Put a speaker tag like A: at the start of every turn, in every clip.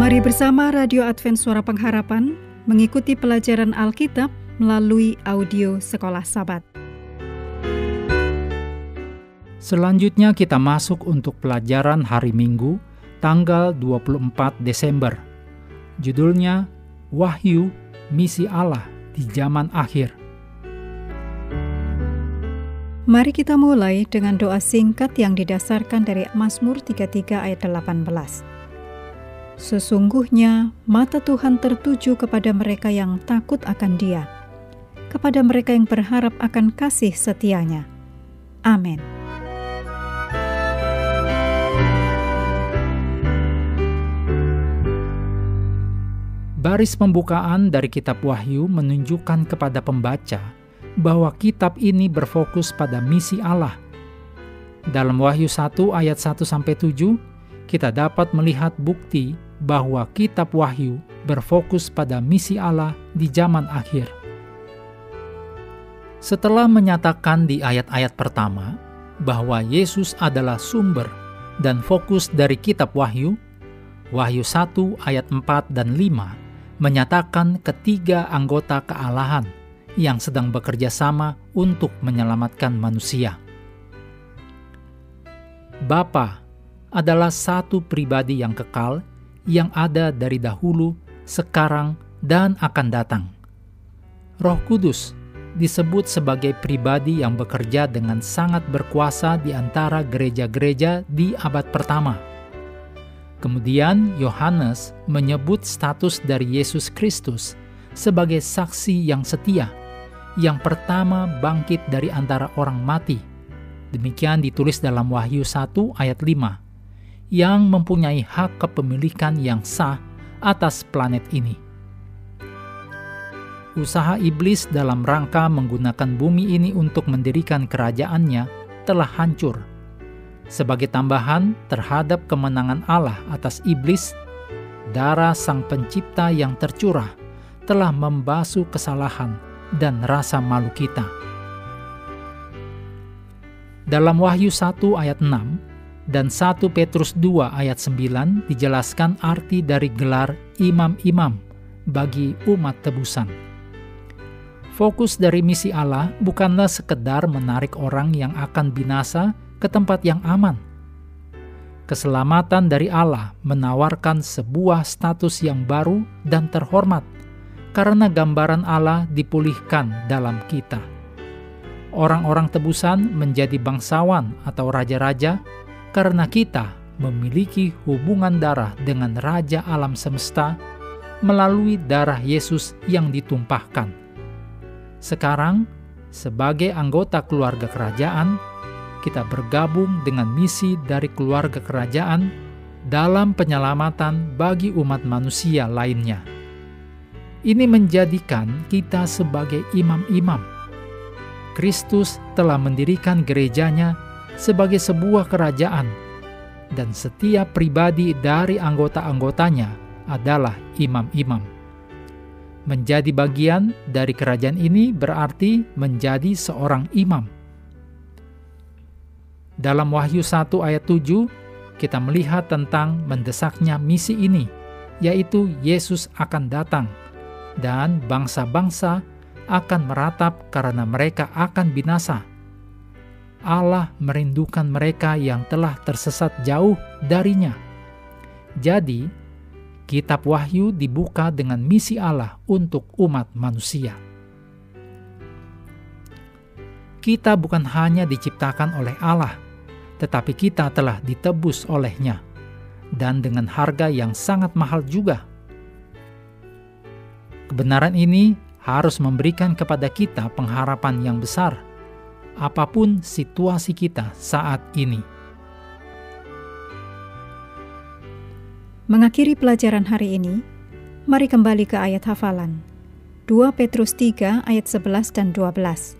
A: Mari bersama Radio Advent Suara Pengharapan mengikuti pelajaran Alkitab melalui audio Sekolah Sabat.
B: Selanjutnya kita masuk untuk pelajaran hari Minggu, tanggal 24 Desember. Judulnya Wahyu Misi Allah di Zaman Akhir.
A: Mari kita mulai dengan doa singkat yang didasarkan dari Mazmur 33 ayat 18. Sesungguhnya mata Tuhan tertuju kepada mereka yang takut akan Dia, kepada mereka yang berharap akan kasih setianya. Amin.
B: Baris pembukaan dari kitab Wahyu menunjukkan kepada pembaca bahwa kitab ini berfokus pada misi Allah. Dalam Wahyu 1 ayat 1 sampai 7, kita dapat melihat bukti bahwa kitab Wahyu berfokus pada misi Allah di zaman akhir. Setelah menyatakan di ayat-ayat pertama bahwa Yesus adalah sumber dan fokus dari kitab Wahyu, Wahyu 1 ayat 4 dan 5 menyatakan ketiga anggota kealahan yang sedang bekerja sama untuk menyelamatkan manusia. Bapa adalah satu pribadi yang kekal yang ada dari dahulu, sekarang, dan akan datang. Roh Kudus disebut sebagai pribadi yang bekerja dengan sangat berkuasa di antara gereja-gereja di abad pertama Kemudian Yohanes menyebut status dari Yesus Kristus sebagai saksi yang setia, yang pertama bangkit dari antara orang mati. Demikian ditulis dalam Wahyu 1 ayat 5, yang mempunyai hak kepemilikan yang sah atas planet ini. Usaha iblis dalam rangka menggunakan bumi ini untuk mendirikan kerajaannya telah hancur sebagai tambahan terhadap kemenangan Allah atas iblis, darah Sang Pencipta yang tercurah telah membasuh kesalahan dan rasa malu kita. Dalam Wahyu 1 ayat 6 dan 1 Petrus 2 ayat 9 dijelaskan arti dari gelar imam-imam bagi umat tebusan. Fokus dari misi Allah bukanlah sekedar menarik orang yang akan binasa ke tempat yang aman. Keselamatan dari Allah menawarkan sebuah status yang baru dan terhormat karena gambaran Allah dipulihkan dalam kita. Orang-orang tebusan menjadi bangsawan atau raja-raja karena kita memiliki hubungan darah dengan Raja alam semesta melalui darah Yesus yang ditumpahkan. Sekarang, sebagai anggota keluarga kerajaan, kita bergabung dengan misi dari keluarga kerajaan dalam penyelamatan bagi umat manusia lainnya. Ini menjadikan kita sebagai imam-imam. Kristus telah mendirikan gerejanya sebagai sebuah kerajaan, dan setiap pribadi dari anggota-anggotanya adalah imam-imam. Menjadi bagian dari kerajaan ini berarti menjadi seorang imam dalam Wahyu 1 ayat 7, kita melihat tentang mendesaknya misi ini, yaitu Yesus akan datang, dan bangsa-bangsa akan meratap karena mereka akan binasa. Allah merindukan mereka yang telah tersesat jauh darinya. Jadi, kitab Wahyu dibuka dengan misi Allah untuk umat manusia. Kita bukan hanya diciptakan oleh Allah, tetapi kita telah ditebus olehnya, dan dengan harga yang sangat mahal juga. Kebenaran ini harus memberikan kepada kita pengharapan yang besar, apa pun situasi kita saat ini.
A: Mengakhiri pelajaran hari ini, mari kembali ke ayat hafalan. 2 Petrus 3 ayat 11 dan 12.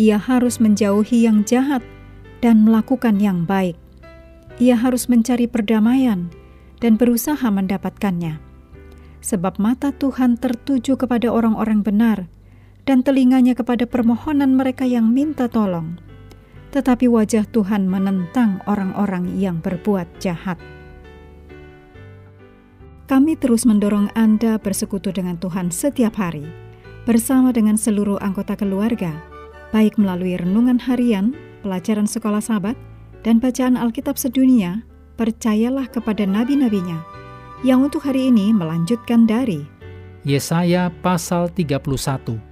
A: Ia harus menjauhi yang jahat dan melakukan yang baik. Ia harus mencari perdamaian dan berusaha mendapatkannya. Sebab mata Tuhan tertuju kepada orang-orang benar dan telinganya kepada permohonan mereka yang minta tolong. Tetapi wajah Tuhan menentang orang-orang yang berbuat jahat. Kami terus mendorong Anda bersekutu dengan Tuhan setiap hari, bersama dengan seluruh anggota keluarga, baik melalui renungan harian, pelajaran sekolah sahabat, dan bacaan Alkitab sedunia, percayalah kepada nabi-nabinya, yang untuk hari ini melanjutkan dari
B: Yesaya pasal 31.